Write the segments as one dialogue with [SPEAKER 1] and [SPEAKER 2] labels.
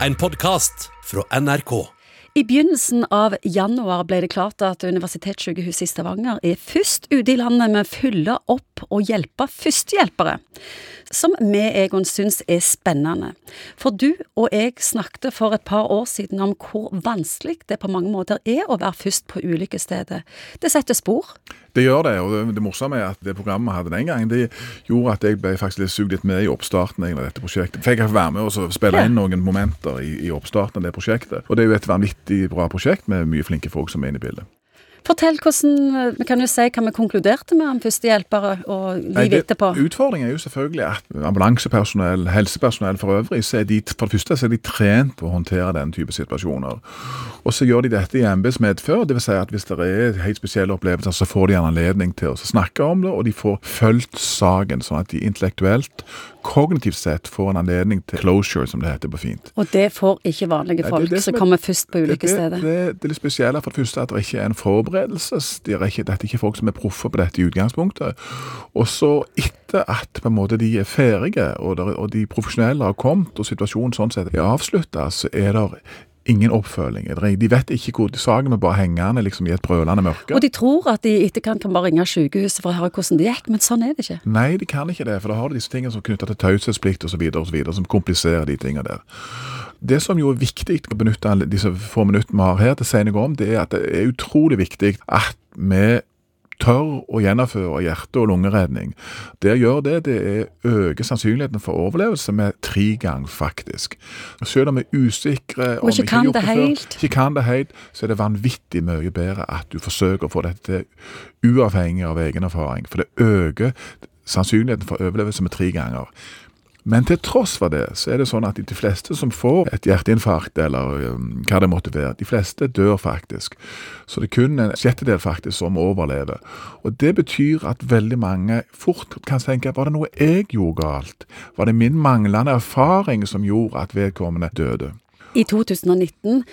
[SPEAKER 1] En podkast fra NRK.
[SPEAKER 2] I begynnelsen av januar ble det klart at Universitetssykehuset i Stavanger er først ute i landet med å fylle opp og hjelpe førstehjelpere. Som vi Egon syns er spennende. For du og jeg snakket for et par år siden om hvor vanskelig det på mange måter er å være først på ulykkesstedet. Det setter spor.
[SPEAKER 3] Det gjør det, og det, det morsomme er at det programmet vi hadde den gangen, det gjorde at jeg ble faktisk litt sugd litt med i oppstarten av dette prosjektet. Fikk jeg være med og spille inn noen momenter i, i oppstarten av det prosjektet. Og det er jo et vanvittig bra prosjekt med mye flinke folk som er inne i bildet.
[SPEAKER 2] Fortell hvordan Vi kan jo si hva vi konkluderte med om førstehjelpere og livet etterpå.
[SPEAKER 3] Utfordringen er jo selvfølgelig at ambulansepersonell, helsepersonell for øvrig, så er de for det første så er de trent på å håndtere den type situasjoner. Og så gjør de dette i embetsmedfør. Dvs. Si at hvis det er helt spesielle opplevelser, så får de en anledning til å snakke om det, og de får fulgt saken, sånn at de intellektuelt, kognitivt sett, får en anledning til closure, som det heter på fint.
[SPEAKER 2] Og det får ikke vanlige folk det det som, er, kommer først på ulykkesstedet.
[SPEAKER 3] Det, det, det, er litt spesielle for det første at det ikke er en forberedelse. Det er ikke, dette er ikke folk som er proffe på dette i utgangspunktet. Og så etter at på en måte de er ferdige, og, der, og de profesjonelle har kommet, og situasjonen sånn sett er avslutta, så er det ingen oppfølging. De vet ikke hvor de saken er bare hengende liksom, i et brølende mørke.
[SPEAKER 2] Og de tror at de i etterkant kan bare ringe sykehuset for å høre hvordan det gikk, men sånn er det ikke.
[SPEAKER 3] Nei, de kan ikke det, for da har de disse tingene som er knytta til taushetsplikt osv., som kompliserer de tingene der. Det som jo er viktig å benytte disse få minuttene vi har her til å si noe om, det er at det er utrolig viktig at vi tør å gjennomføre hjerte- og lungeredning. Det gjør det, det er øker sannsynligheten for overlevelse med tre ganger, faktisk. Selv om vi er usikre
[SPEAKER 2] Og ikke kan det helt.
[SPEAKER 3] Ikke kan det helt, så er det vanvittig mye bedre at du forsøker å få dette uavhengig av egen erfaring. For det øker sannsynligheten for overlevelse med tre ganger. Men til tross for det, så er det sånn at de fleste som får et hjerteinfarkt, eller um, hva det måtte være, de fleste dør faktisk. Så det er kun en sjettedel faktisk som overlever. Og det betyr at veldig mange fort kan tenke var det noe jeg gjorde galt? Var det min manglende erfaring som gjorde at vedkommende døde?
[SPEAKER 2] I 2019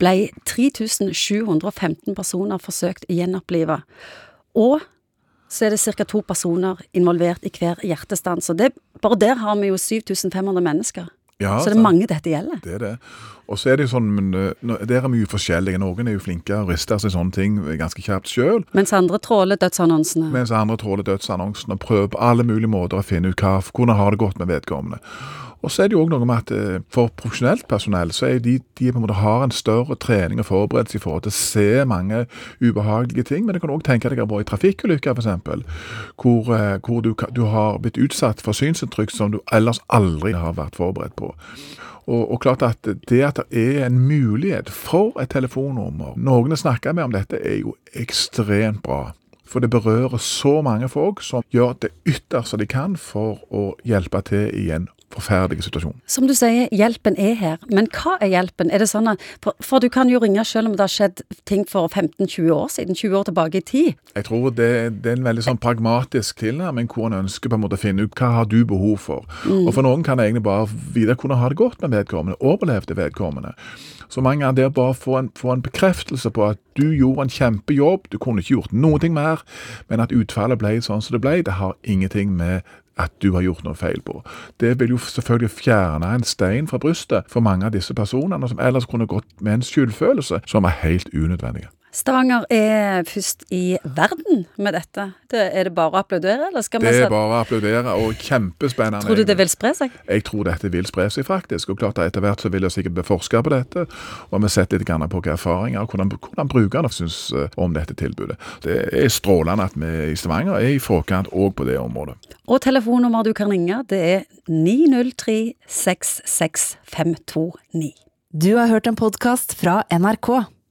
[SPEAKER 2] ble 3715 personer forsøkt gjenopplivet. Og så er det ca. to personer involvert i hver hjertestans. Og det, bare der har vi jo 7500 mennesker. Ja, så det er mange dette gjelder.
[SPEAKER 3] Det er det. Og så er det jo sånn, men eh, Der er mye forskjellige. Noen er jo flinke og rister seg sånne ting ganske kjapt sjøl.
[SPEAKER 2] Mens andre tråler dødsannonsene.
[SPEAKER 3] Mens andre tråler dødsannonsene og prøver på alle mulige måter å finne ut hva, hvordan har det gått med vedkommende. Og så er det jo òg noe med at eh, for profesjonelt personell så er de, de på en måte har en større trening og forberedelse i forhold til å se mange ubehagelige ting. Men du kan òg tenke deg å være i trafikkulykker, f.eks. Hvor, eh, hvor du, du, har blitt utsatt for synsinntrykk som du ellers aldri har vært forberedt på. Og, og, klart at det at det er en mulighet for et telefonnummer Noen har snakka med om dette, er jo ekstremt bra. For det berører så mange folk som gjør det ytterste de kan for å hjelpe til i en forferdelig situasjon.
[SPEAKER 2] Som du sier, hjelpen er her. Men hva er hjelpen? Er det sånn at, for, for, du kan jo ringe selv om det har skjedd ting for 15-20 år siden, 20 år tilbake i tid.
[SPEAKER 3] Jeg tror det, det er en veldig sånn pragmatisk tilnærming hvor en ønsker på en måte å finne ut hva har du behov for. Mm. Og for noen kan jeg egentlig bare videre kunne ha det godt med vedkommende, overlevde vedkommende. Så mange av dere bare får en, få en bekreftelse på at du gjorde en kjempejobb, du kunne ikke gjort noe mer, men at utfallet ble sånn som det ble, det har ingenting med at du har gjort noe feil på. Det vil jo selvfølgelig fjerne en stein fra brystet for mange av disse personene som ellers kunne gått med en skyldfølelse som er helt unødvendig.
[SPEAKER 2] Stavanger er først i verden med dette. Det, er det bare å applaudere, eller skal vi
[SPEAKER 3] Det er bare å applaudere, og kjempespennende.
[SPEAKER 2] Tror du det vil spre seg?
[SPEAKER 3] Jeg tror dette vil spre seg, faktisk. Og klart Etter hvert så vil det sikkert bli forska på dette, og vi har sett litt på hvilke erfaringer og hvordan, hvordan brukerne syns eh, om dette tilbudet. Det er strålende at vi i Stavanger er i forkant òg på det området.
[SPEAKER 2] Og telefonnummer du kan ringe, det er 903 66529.
[SPEAKER 4] Du har hørt en podkast fra NRK.